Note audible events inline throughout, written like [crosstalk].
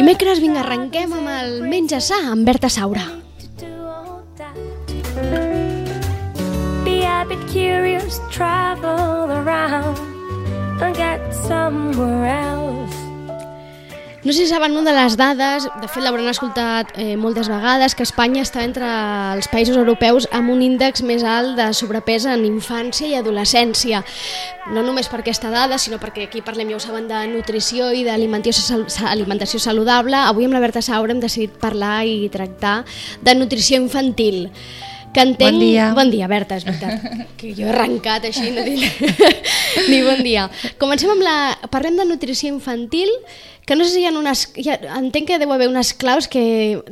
Dimecres, vinga, arrenquem amb el Menja Sa, amb Berta Saura. Be a bit curious, travel around and get somewhere else. No sé si saben una de les dades, de fet l'hauran escoltat eh, moltes vegades, que Espanya està entre els països europeus amb un índex més alt de sobrepès en infància i adolescència. No només per aquesta dada, sinó perquè aquí parlem, ja ho saben, de nutrició i d'alimentació alimentació saludable. Avui amb la Berta Saura hem decidit parlar i tractar de nutrició infantil. Que entenc... Bon dia. Bon dia, Berta, és veritat. [laughs] Que jo he arrencat així, no dic ni bon dia. Comencem amb la... Parlem de nutrició infantil, que no sé si hi ha unes... Hi ha... Entenc que deu haver unes claus que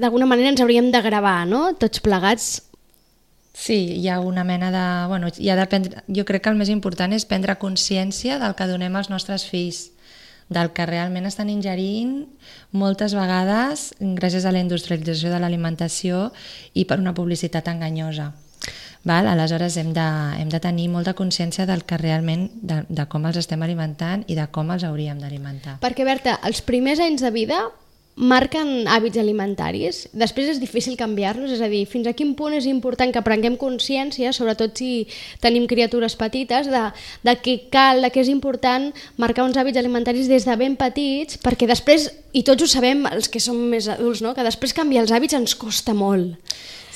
d'alguna manera ens hauríem de gravar, no? Tots plegats. Sí, hi ha una mena de... Bueno, hi ha de prendre, jo crec que el més important és prendre consciència del que donem als nostres fills, del que realment estan ingerint moltes vegades gràcies a la industrialització de l'alimentació i per una publicitat enganyosa. Val? Aleshores hem de, hem de tenir molta consciència del que realment, de, de com els estem alimentant i de com els hauríem d'alimentar. Perquè, Berta, els primers anys de vida marquen hàbits alimentaris. Després és difícil canviar-los, és a dir, fins a quin punt és important que prenguem consciència, sobretot si tenim criatures petites, de, de què cal, de què és important marcar uns hàbits alimentaris des de ben petits, perquè després, i tots ho sabem, els que som més adults, no? que després canviar els hàbits ens costa molt.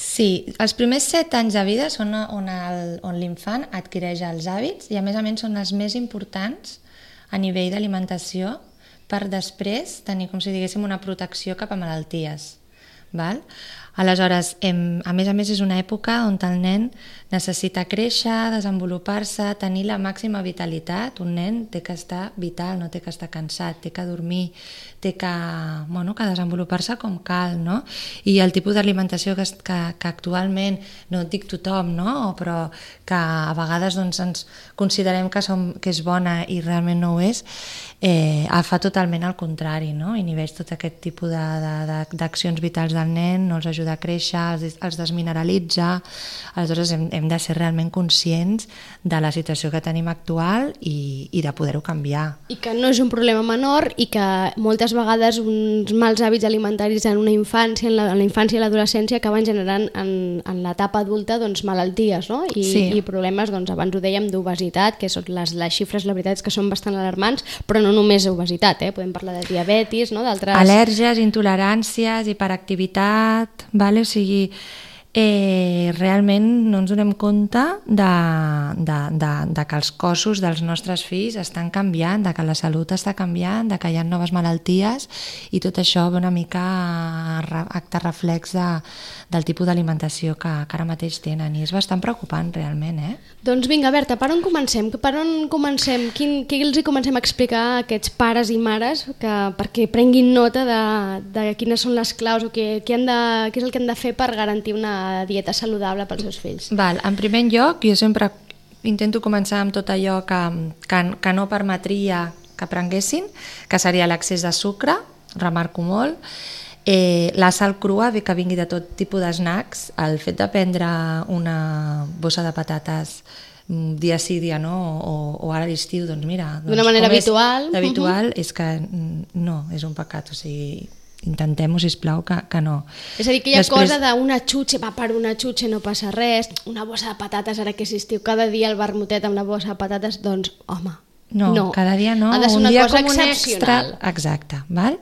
Sí, els primers set anys de vida són on l'infant adquireix els hàbits i a més a més són els més importants a nivell d'alimentació per després tenir, com si diguéssim, una protecció cap a malalties. Val? Aleshores, hem, a més a més és una època on el nen necessita créixer, desenvolupar-se, tenir la màxima vitalitat. Un nen té que estar vital, no té que estar cansat, té que dormir, té que, bueno, que desenvolupar-se com cal, no? I el tipus d'alimentació que, que, que actualment, no dic tothom, no? però que a vegades doncs, ens considerem que, som, que és bona i realment no ho és, eh, fa totalment el contrari, no? inhibeix tot aquest tipus d'accions vitals del nen, no els ajuda a créixer, els, els desmineralitza, aleshores hem, hem de ser realment conscients de la situació que tenim actual i, i de poder-ho canviar. I que no és un problema menor i que moltes vegades uns mals hàbits alimentaris en una infància, en la, en la infància i l'adolescència acaben generant en, en l'etapa adulta doncs, malalties no? I, Sí. i problemes, doncs, abans ho dèiem, d'obesitat, que són les, les xifres, la veritat és que són bastant alarmants, però no només obesitat, eh? podem parlar de diabetis, no? d'altres... Al·lèrgies, intoleràncies, hiperactivitat, vale? o sigui, eh, realment no ens donem compte de, de, de, de que els cossos dels nostres fills estan canviant, de que la salut està canviant, de que hi ha noves malalties i tot això ve una mica acte reflex de, del tipus d'alimentació que, que ara mateix tenen i és bastant preocupant realment, eh? Doncs vinga, Berta, per on comencem? Per on comencem? Quin, què els hi comencem a explicar a aquests pares i mares que, perquè prenguin nota de, de quines són les claus o què, què, han de, què és el que han de fer per garantir una dieta saludable pels seus fills? Val, en primer lloc, jo sempre intento començar amb tot allò que, que, que no permetria que prenguessin, que seria l'accés de sucre, remarco molt, eh, la sal crua, bé que vingui de tot tipus de snacks, el fet de prendre una bossa de patates mm, dia sí, dia no, o, o ara a l'estiu, doncs mira... Doncs D'una manera com és habitual. Habitual, és que mm, no, és un pecat, o sigui, intentem-ho, sisplau, que, que no. És a dir, que hi ha Després- cosa d'una xutxa, va per una xutxa no passa res, una bossa de patates, ara que és estiu, cada dia el vermutet amb una bossa de patates, doncs, home, No, no. cada dia no. Ha de ser un una dia cosa com un extra. Exacte. Val?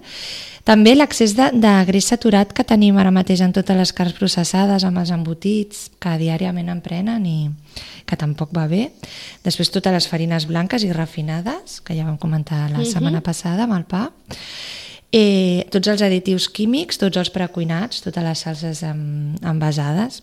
També l'accés de, de greix saturat que tenim ara mateix en totes les carns processades, amb els embotits, que diàriament en prenen i que tampoc va bé. Després totes les farines blanques i refinades, que ja vam comentar la setmana passada amb el pa. Eh, tots els additius químics, tots els precuinats, totes les salses envasades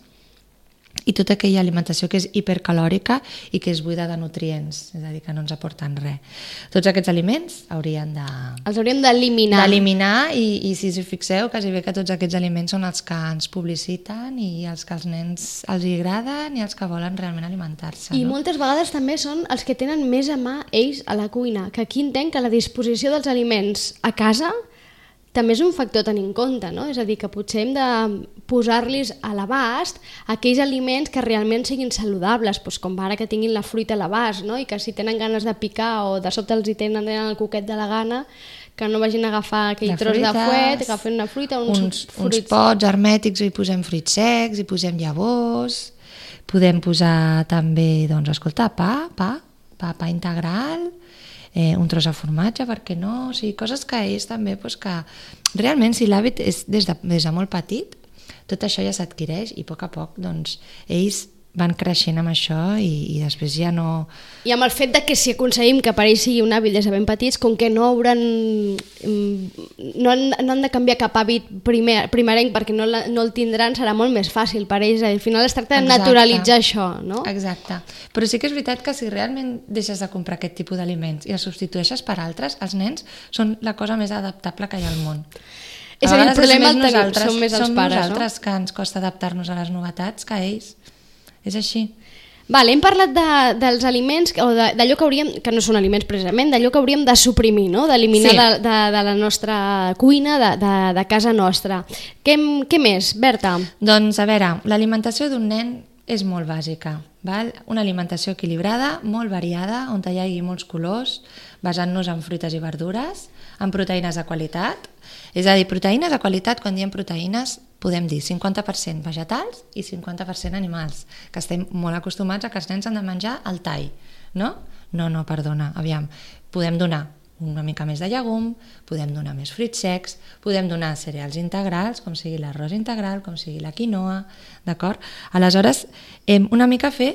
i tota aquella alimentació que és hipercalòrica i que és buida de nutrients, és a dir, que no ens aporten res. Tots aquests aliments haurien de... Els hauríem d'eliminar. D'eliminar i, i si us fixeu, quasi bé que tots aquests aliments són els que ens publiciten i els que als nens els hi agraden i els que volen realment alimentar-se. I no? moltes vegades també són els que tenen més a mà ells a la cuina, que aquí entenc que la disposició dels aliments a casa també és un factor a tenir en compte, no? És a dir, que potser hem de posar-los a l'abast aquells aliments que realment siguin saludables, doncs com ara que tinguin la fruita a l'abast, no? I que si tenen ganes de picar o de sobte els hi tenen, tenen el coquet de la gana, que no vagin a agafar aquell De tros de fruites, fuet, agafen una fruita, uns, uns, uns fruits... pots hermètics hi posem fruits secs, hi posem llavors, podem posar també, doncs, escolta, pa, pa, pa, pa integral, eh, un tros de formatge, per què no? O sigui, coses que ells també, doncs, que realment si l'hàbit és des de, des de molt petit, tot això ja s'adquireix i a poc a poc, doncs, ells van creixent amb això i, i després ja no... I amb el fet de que si aconseguim que per ells sigui un hàbit des de ben petits, com que no hauran... mm, no han, no han de canviar cap hàbit primer, primerenc perquè no, la, no el tindran, serà molt més fàcil per ells. Al final es tracta de Exacte. naturalitzar això, no? Exacte. Però sí que és veritat que si realment deixes de comprar aquest tipus d'aliments i els substitueixes per altres, els nens són la cosa més adaptable que hi ha al món. És a dir, el problema el tenim- som més els som pares, no? nosaltres que ens costa adaptar-nos a les novetats que ells. És així. Vale, hem parlat de, dels aliments o d'allò que hauríem, que no són aliments precisament, d'allò que hauríem de suprimir, no? d'eliminar Sí. de, de, de la nostra cuina, de, de, de casa nostra. Què, què més, Berta? Doncs, a veure, l'alimentació d'un nen és molt bàsica. Val? Una alimentació equilibrada, molt variada, on hi hagi molts colors, basant-nos en fruites i verdures, en proteïnes de qualitat. És a dir, proteïnes de qualitat, quan diem proteïnes, podem dir 50% vegetals i 50% animals, que estem molt acostumats a que els nens han de menjar el tall, no? No, no, perdona, aviam, podem donar una mica més de llegum, podem donar més fruits secs, podem donar cereals integrals, com sigui l'arròs integral, com sigui la quinoa, d'acord? Aleshores, hem una mica fer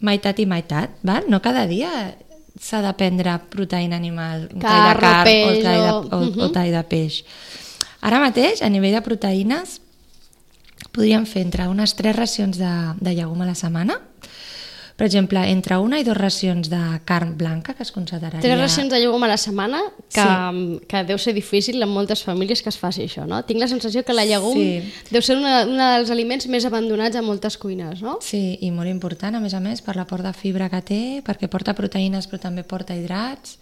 meitat i meitat, val? no cada dia s'ha de prendre proteïna animal, un tall de Carn, carn o peix tall de, o- o, o Mhm. tall de peix. Ara mateix, a nivell de proteïnes, podríem fer entre unes tres racions de, de llegum a la setmana, per exemple, entre una i dues racions de carn blanca, que es consideraria... Tres racions de llegum a la setmana, que, Sí. que deu ser difícil en moltes famílies que es faci això, no? Tinc la sensació que la llegum Sí. deu ser una dels aliments més abandonats a moltes cuines, no? Sí, i molt important, a més a més, per l'aport de fibra que té, perquè porta proteïnes però també porta hidrats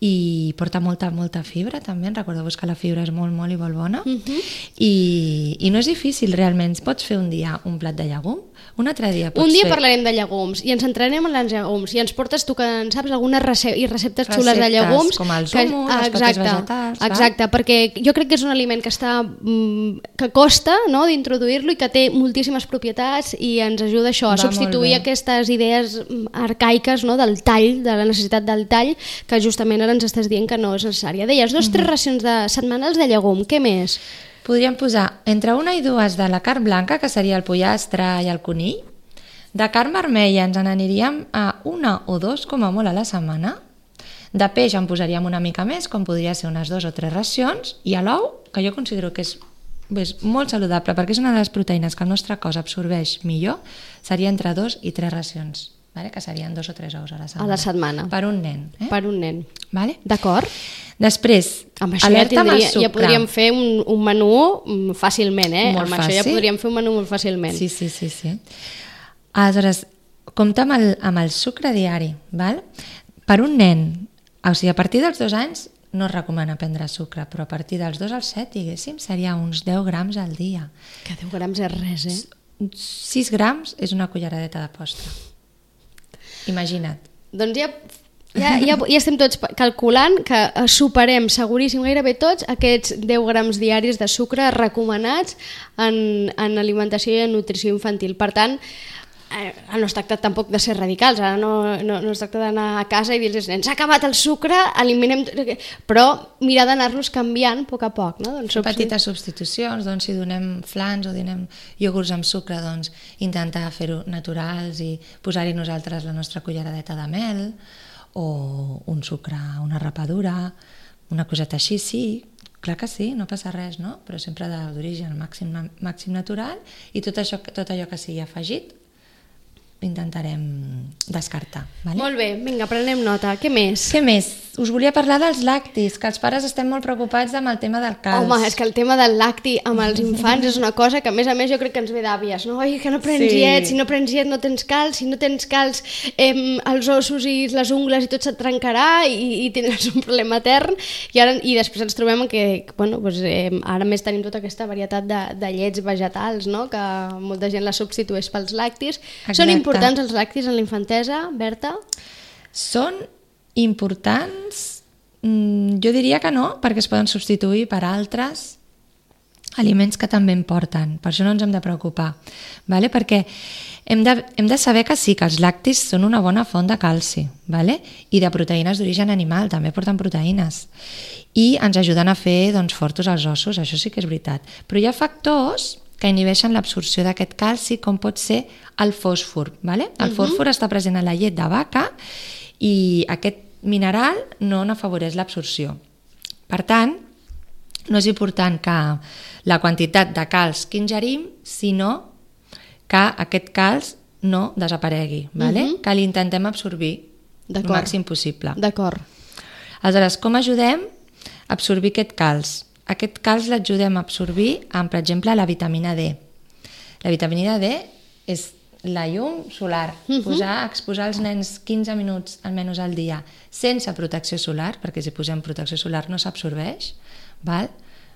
i porta molta, molta fibra també, recordeu-vos que la fibra és molt, molt i molt bona. Mhm. I, i no és difícil realment, pots fer un dia un plat de llegum, un altre dia pots Un dia fer parlarem de llegums i ens centrarem en els llegums i ens portes tu que en saps algunes rece i receptes xules de Receptes, llegums com els que, hummus, els papers vegetals, exacte, perquè jo crec que és un aliment que està mm, que costa no, d'introduir-lo i que té moltíssimes propietats i ens ajuda això a Va substituir aquestes idees mm, arcaiques no, del tall, de la necessitat del tall que justament ara ens estàs dient que no és necessària. Deies, dos, Mhm. tres racions de setmanals de llegum, què més? Podríem posar entre una i dues de la carn blanca, que seria el pollastre i el conill. De carn vermella ens n'aniríem a una o dos, com a molt, a la setmana. De peix en posaríem una mica més, com podria ser unes dues o tres racions. I a l'ou, que jo considero que és, és molt saludable, perquè és una de les proteïnes que el nostre cos absorbeix millor, seria entre dos i tres racions, vale? que serien dos o tres ous a la setmana. la setmana. Per un nen. Eh? Per un nen. Vale? D'acord? Després, Amb això ja, alerta amb el tindria, ja sucre. podríem fer un, un menú mm, fàcilment, eh? Molt amb això ja fàcil. podríem fer un menú molt fàcilment. Sí, sí, sí, sí. Aleshores, compta amb el, amb el sucre diari, val? Per un nen, o sigui, a partir dels dos anys no es recomana prendre sucre, però a partir dels dos als set, diguéssim, seria uns 10 grams al dia. Que 10 grams és res, eh? 6 grams és una culleradeta de postre. Imagina't. Doncs ja, ja, ja, ja estem tots calculant que eh, superem seguríssim gairebé tots aquests 10 grams diaris de sucre recomanats en, en alimentació i en nutrició infantil. Per tant, eh, no es tracta tampoc de ser radicals, ara no, no, no es tracta d'anar a casa i dir als nens s'ha acabat el sucre, eliminem... tot", Però mirar d'anar-los canviant a poc a poc, no? Doncs petites substitucions, doncs si donem flans o donem iogurts amb sucre, doncs intentar fer-ho naturals i posar-hi nosaltres la nostra culleradeta de mel o un sucre, una rapadura, una coseta així, sí, clar que sí, no passa res, no? Però sempre d'origen màxim, màxim natural i tot, això, tot allò que sigui afegit, intentarem descartar. Vale? Molt bé, vinga, prenem nota. Què més? Què més? Us volia parlar dels lactis, que els pares estem molt preocupats amb el tema del calç. Home, és que el tema del lacti amb els infants és una cosa que a més a més jo crec que ens ve d'àvies, no? Oi, que no prens Sí. llet, si no prens llet no tens calç, si no tens calç eh, els ossos i les ungles i tot se't trencarà i, i tindràs un problema etern i, ara, i després ens trobem que bueno, doncs, eh, ara més tenim tota aquesta varietat de, de llets vegetals, no? que molta gent les substitueix pels lactis. Són Exacte. Importants els lactis en la infantesa, Berta? Són importants? Mm, jo diria que no, perquè es poden substituir per altres aliments que també en porten. Per això no ens hem de preocupar. Vale? Perquè hem de, hem de saber que sí, que els lactis són una bona font de calci vale? i de proteïnes d'origen animal, també porten proteïnes. I ens ajuden a fer doncs, fortos els ossos, això sí que és veritat. Però hi ha factors que inhibeixen l'absorció d'aquest calci, com pot ser el fòsfor. Vale? El fòsfor està present a la llet de vaca i aquest mineral no n'afavoreix l'absorció. Per tant, no és important que la quantitat de calç que ingerim, sinó que aquest calç no desaparegui, vale? Mhm. que l'intentem absorbir el màxim possible. D'acord. Aleshores, com ajudem a absorbir aquest calç? Aquest calç l'ajudem a absorbir amb, per exemple, la vitamina D. La vitamina D és la llum solar. -huh. posar, exposar els nens 15 minuts almenys al dia sense protecció solar, perquè si posem protecció solar no s'absorbeix, val?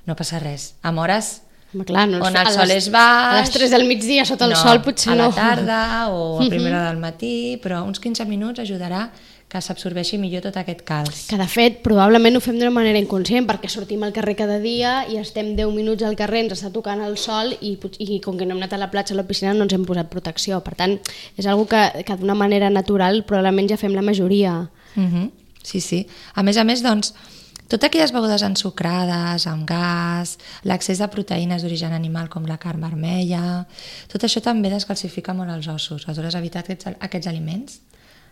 no passa res. Amb hores Home, clar, no, on a el sol les- és baix... A les 3 del migdia sota el no, sol potser a no. la tarda o a primera del matí, però uns 15 minuts ajudarà que s'absorbeixi millor tot aquest calç. Que de fet, probablement ho fem d'una manera inconscient perquè sortim al carrer cada dia i estem 10 minuts al carrer, ens està tocant el sol i, i com que no hem anat a la platja o a la piscina no ens hem posat protecció. Per tant, és algo que, que d'una manera natural probablement ja fem la majoria. Uh -huh. Sí, sí. A més a més, doncs, totes aquelles begudes ensucrades, amb gas, l'accés de proteïnes d'origen animal com la carn vermella, tot això també descalcifica molt els ossos. Aleshores, evitar aquests, aquests aliments.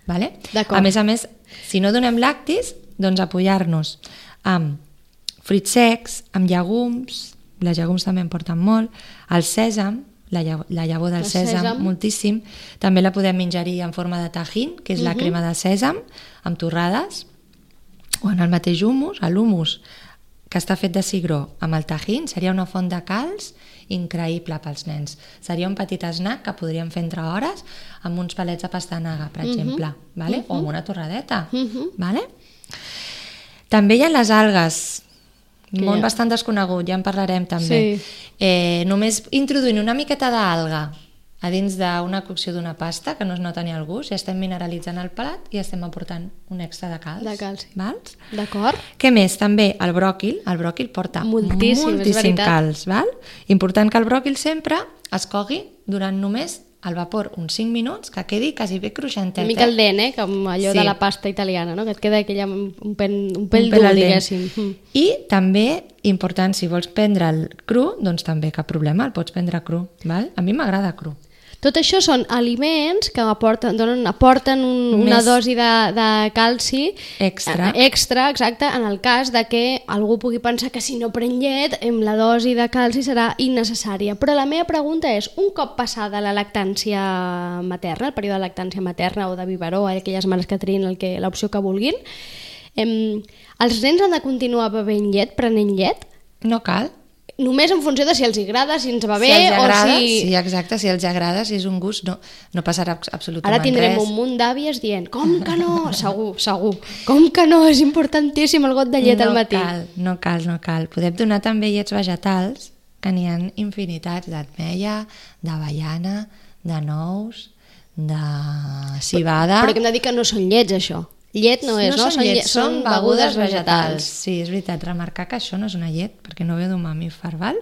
Vale? A més a més, si no donem lactis, doncs apoyar-nos amb fruits secs, amb llegums, les llegums també en porten molt, el sèsam, la, lla- la llavor del El sèsam, sèsam. moltíssim, també la podem ingerir en forma de tajín, que és la crema de sèsam, amb torrades, o en el mateix humus, l'humus que està fet de cigró amb el tajín seria una font de calç increïble pels nens. Seria un petit snack que podríem fer entre hores amb uns palets de pastanaga, per exemple, vale? o amb una torradeta. vale? També hi ha les algues, Que món ha- bastant desconegut, ja en parlarem també. Sí. Eh, només introduint una miqueta d'alga a dins d'una cocció d'una pasta, que no es nota ni el gust, ja estem mineralitzant el pelat i estem aportant un extra de calç. De calci. Vals? D'acord? Què més? També el bròquil. El bròquil porta Moltíssim, moltíssim calç. Val? Important que el bròquil sempre es cogui durant només al vapor uns 5 minuts, que quedi quasi bé cruixentet. Una mica el dent, eh? Com allò Sí. de la pasta italiana, no? Que et queda aquella, un, pen, un pell Un pèl dur, diguéssim. Mm. I també, important, si vols prendre'l cru, doncs també cap problema, el pots prendre cru. Val? A mi m'agrada cru. Tot això són aliments que aporten, donen, aporten un, una dosi de, de calci Extra. eh, extra, exacte, en el cas de que algú pugui pensar que si no pren llet em la dosi de calci serà innecessària. Però la meva pregunta és, un cop passada la lactància materna, el període de lactància materna o de biberó, aquelles mares que triïn el que- l'opció que vulguin, em, els nens han de continuar bevent llet, prenent llet? No cal. Només en funció de si els agrada, si ens va bé si els agrada, o si... sí, exacte, si els agrada, si és un gust, no, no passarà abs- absolutament Ara tindrem res. un munt d'àvies dient com que no? [laughs] Segur, segur. Com que no? És importantíssim el got de llet no al matí. Cal, no cal, no cal. Podem donar també llets vegetals, que n'hi ha infinitats, d'ametlla, d'avellana, de nous, de cibada... Però que hem de dir que no són llets, això. Llet no és, no? són llets, són begudes vegetals. vegetals. Sí, és veritat, remarcar que això no és una llet, perquè no ve d'un mamífer, val?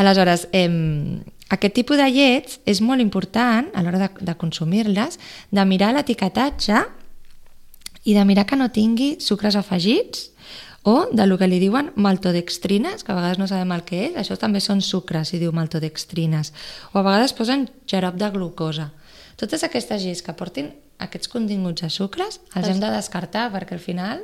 Aleshores, eh, aquest tipus de llets és molt important a l'hora de, de consumir-les, de mirar l'etiquetatge i de mirar que no tingui sucres afegits o de lo que li diuen maltodextrines, que a vegades no sabem el que és, això també són sucres, si diu maltodextrines, o a vegades posen xarop de glucosa. Totes aquestes lleis que portin aquests continguts de sucres els hem de descartar perquè al final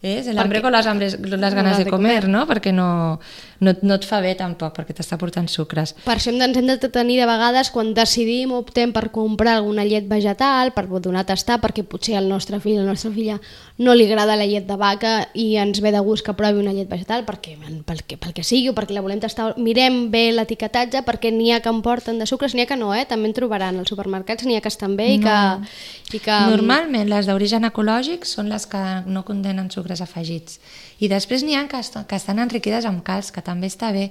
És el hambre con las, hambres, les ganes de comer, no? Perquè no, no, no et fa bé tampoc, perquè t'està portant sucres. Per això ens hem de tenir de vegades quan decidim o optem per comprar alguna llet vegetal, per donar a tastar, perquè potser al nostre fill o la nostra filla no li agrada la llet de vaca i ens ve de gust que provi una llet vegetal perquè, pel, que, pel que sigui o perquè la volem tastar. Mirem bé l'etiquetatge perquè n'hi ha que em porten de sucres, n'hi ha que no, eh? també en trobaran als supermercats, n'hi ha que estan bé i que... No. I que... Normalment les d'origen ecològic són les que no condenen sucres sucres afegits. I després n'hi ha que, est que estan enriquides amb calç, que també està bé,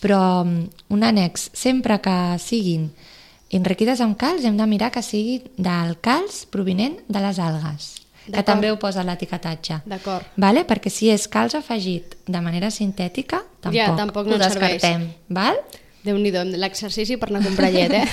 però mm, un annex, sempre que siguin enriquides amb calç, hem de mirar que sigui del calç provinent de les algues que també ho posa l'etiquetatge. D'acord. Vale? Perquè si és calç afegit de manera sintètica, tampoc, ja, tampoc no ho descartem. Serveix. Val? Déu nhi l'exercici per anar a comprar llet, eh?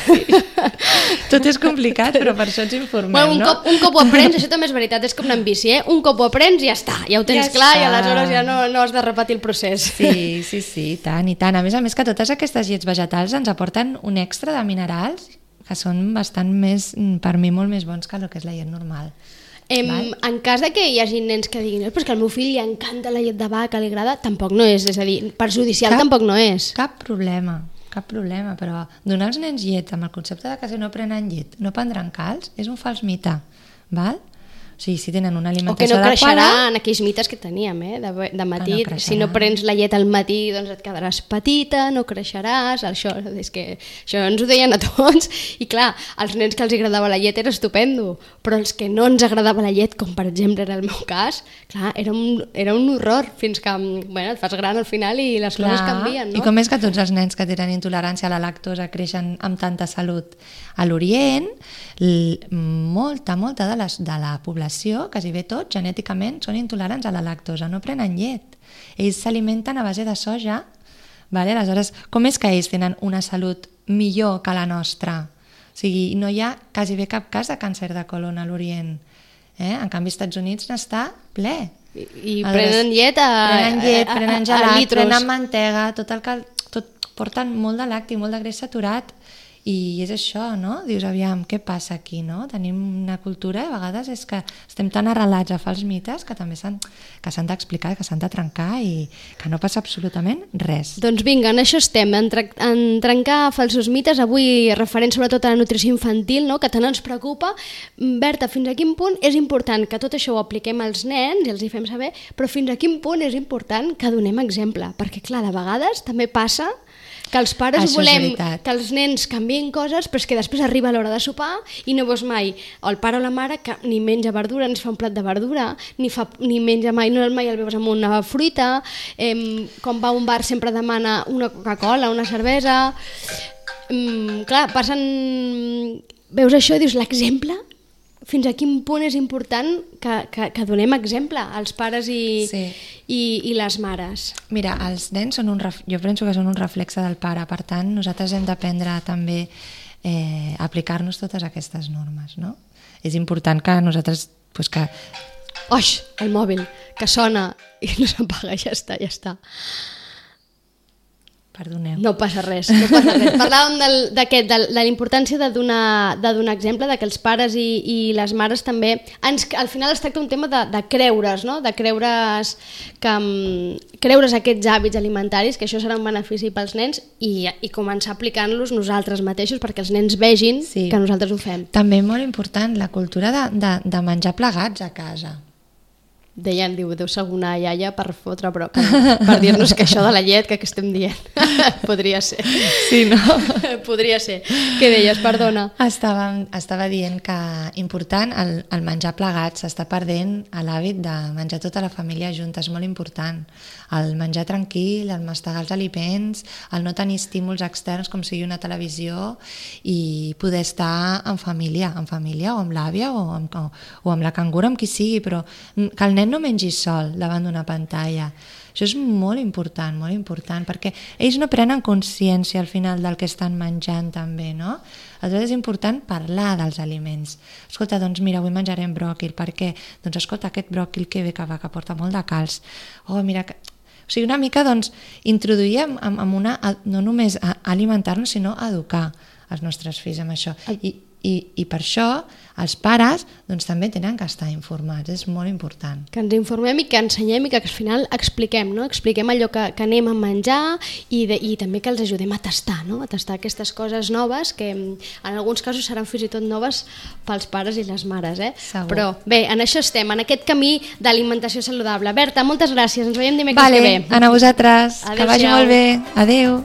Tot és complicat, però per això ens informem, bueno, un no? Cop, un cop ho aprens, això també és veritat, és com anar amb bici, eh? Un cop ho aprens ja està, ja ho tens ja clar està. i aleshores ja no, no has de repetir el procés. Sí, sí, sí, i tant, i tant. A més a més que totes aquestes llets vegetals ens aporten un extra de minerals que són bastant més, per mi, molt més bons que el que és la llet normal. Em, en cas de que hi hagi nens que diguin però és que al meu fill li encanta la llet de vaca, li agrada, tampoc no és, és a dir, perjudicial cap, tampoc no és. Cap problema, cap problema, però donar als nens llet amb el concepte de que si no prenen llet no prendran calç és un fals mite, val? O sigui, si tenen una alimentació adequada... O que no creixerà adequada, en aquells mites que teníem, eh? De, de matí. Ah, no si no prens la llet al matí, doncs et quedaràs petita, no creixeràs, això, és que això ens ho deien a tots. I clar, als nens que els agradava la llet era estupendo, però els que no ens agradava la llet, com per exemple era el meu cas, clar, era un, era un horror, fins que bueno, et fas gran al final i les clar. coses canvien, no? I com és que tots els nens que tenen intolerància a la lactosa creixen amb tanta salut? A l'Orient, molta, molta de, les, de la població població, quasi bé tots, genèticament, són intolerants a la lactosa, no prenen llet. Ells s'alimenten a base de soja, vale? aleshores, com és que ells tenen una salut millor que la nostra? O sigui, no hi ha quasi bé cap cas de càncer de colon a l'Orient. Eh? En canvi, als Estats Units n'està ple. I, i prenen llet a, prenen llet, prenen gelat, prenen mantega, tot el que... Tot, porten molt de lacti, molt de greix saturat i és això, no? Dius, aviam, què passa aquí, no? Tenim una cultura, a vegades és que estem tan arrelats a fals mites que també s'han que s'han d'explicar, que s'han de trencar i que no passa absolutament res. Doncs vinga, en això estem, en, en trencar falsos mites, avui referent sobretot a la nutrició infantil, no? que tant ens preocupa. Berta, fins a quin punt és important que tot això ho apliquem als nens i els hi fem saber, però fins a quin punt és important que donem exemple? Perquè, clar, de vegades també passa que els pares Això volem que els nens canvien coses, però és que després arriba l'hora de sopar i no veus mai el pare o la mare que ni menja verdura, ni fa un plat de verdura, ni, fa, ni menja mai, no mai el veus amb una fruita, eh, quan va a un bar sempre demana una Coca-Cola, una cervesa... Mm, clar, passen... Veus això i dius, l'exemple? Fins a quin punt és important que, que, que donem exemple als pares i, sí. I, i les mares? Mira, els nens són un, jo penso que són un reflexe del pare, per tant nosaltres hem d'aprendre també eh, aplicar-nos totes aquestes normes, no? És important que nosaltres pues, que... Oix, el mòbil, que sona i no s'apaga, ja està, ja està. Perdoneu. No passa res, no passa res. Parlàvem del, de, de la importància de donar, de donar exemple, de que els pares i, i les mares també... Ens, al final es tracta un tema de, de creure's, no? de creure's, que, mm, creure's aquests hàbits alimentaris, que això serà un benefici pels nens, i, i començar aplicant-los nosaltres mateixos perquè els nens vegin sí. que nosaltres ho fem. També molt important la cultura de, de, de menjar plegats a casa deien, diu, deu ser alguna iaia per fotre, però per, dir-nos que això de la llet que, que estem dient [laughs] podria ser. Sí, no? [laughs] podria ser. Què deies, perdona? Estava, estava dient que important el, el menjar plegats, s'està perdent l'hàbit de menjar tota la família junta, és molt important. El menjar tranquil, el mastegar els aliments, el no tenir estímuls externs com sigui una televisió i poder estar en família, en família o amb l'àvia o, amb, o, o amb la cangura, amb qui sigui, però que el nen no mengi sol davant d'una pantalla. Això és molt important, molt important, perquè ells no prenen consciència al final del que estan menjant també, no? Aleshores és important parlar dels aliments. Escolta, doncs mira, avui menjarem bròquil, per què? Doncs escolta, aquest bròquil que bé que va, que porta molt de calç. Oh, mira, que... O sigui, una mica, doncs, introduir amb, amb una... no només alimentar-nos, sinó educar els nostres fills amb això. I, i, i per això els pares doncs, també tenen que estar informats, és molt important. Que ens informem i que ensenyem i que al final expliquem, no? expliquem allò que, que anem a menjar i, de, i també que els ajudem a tastar, no? a tastar aquestes coses noves que en alguns casos seran fins i tot noves pels pares i les mares. Eh? Segur. Però bé, en això estem, en aquest camí d'alimentació saludable. Berta, moltes gràcies, ens veiem dimecres Vale, que ve. a vosaltres, que vagi molt bé. Adeu.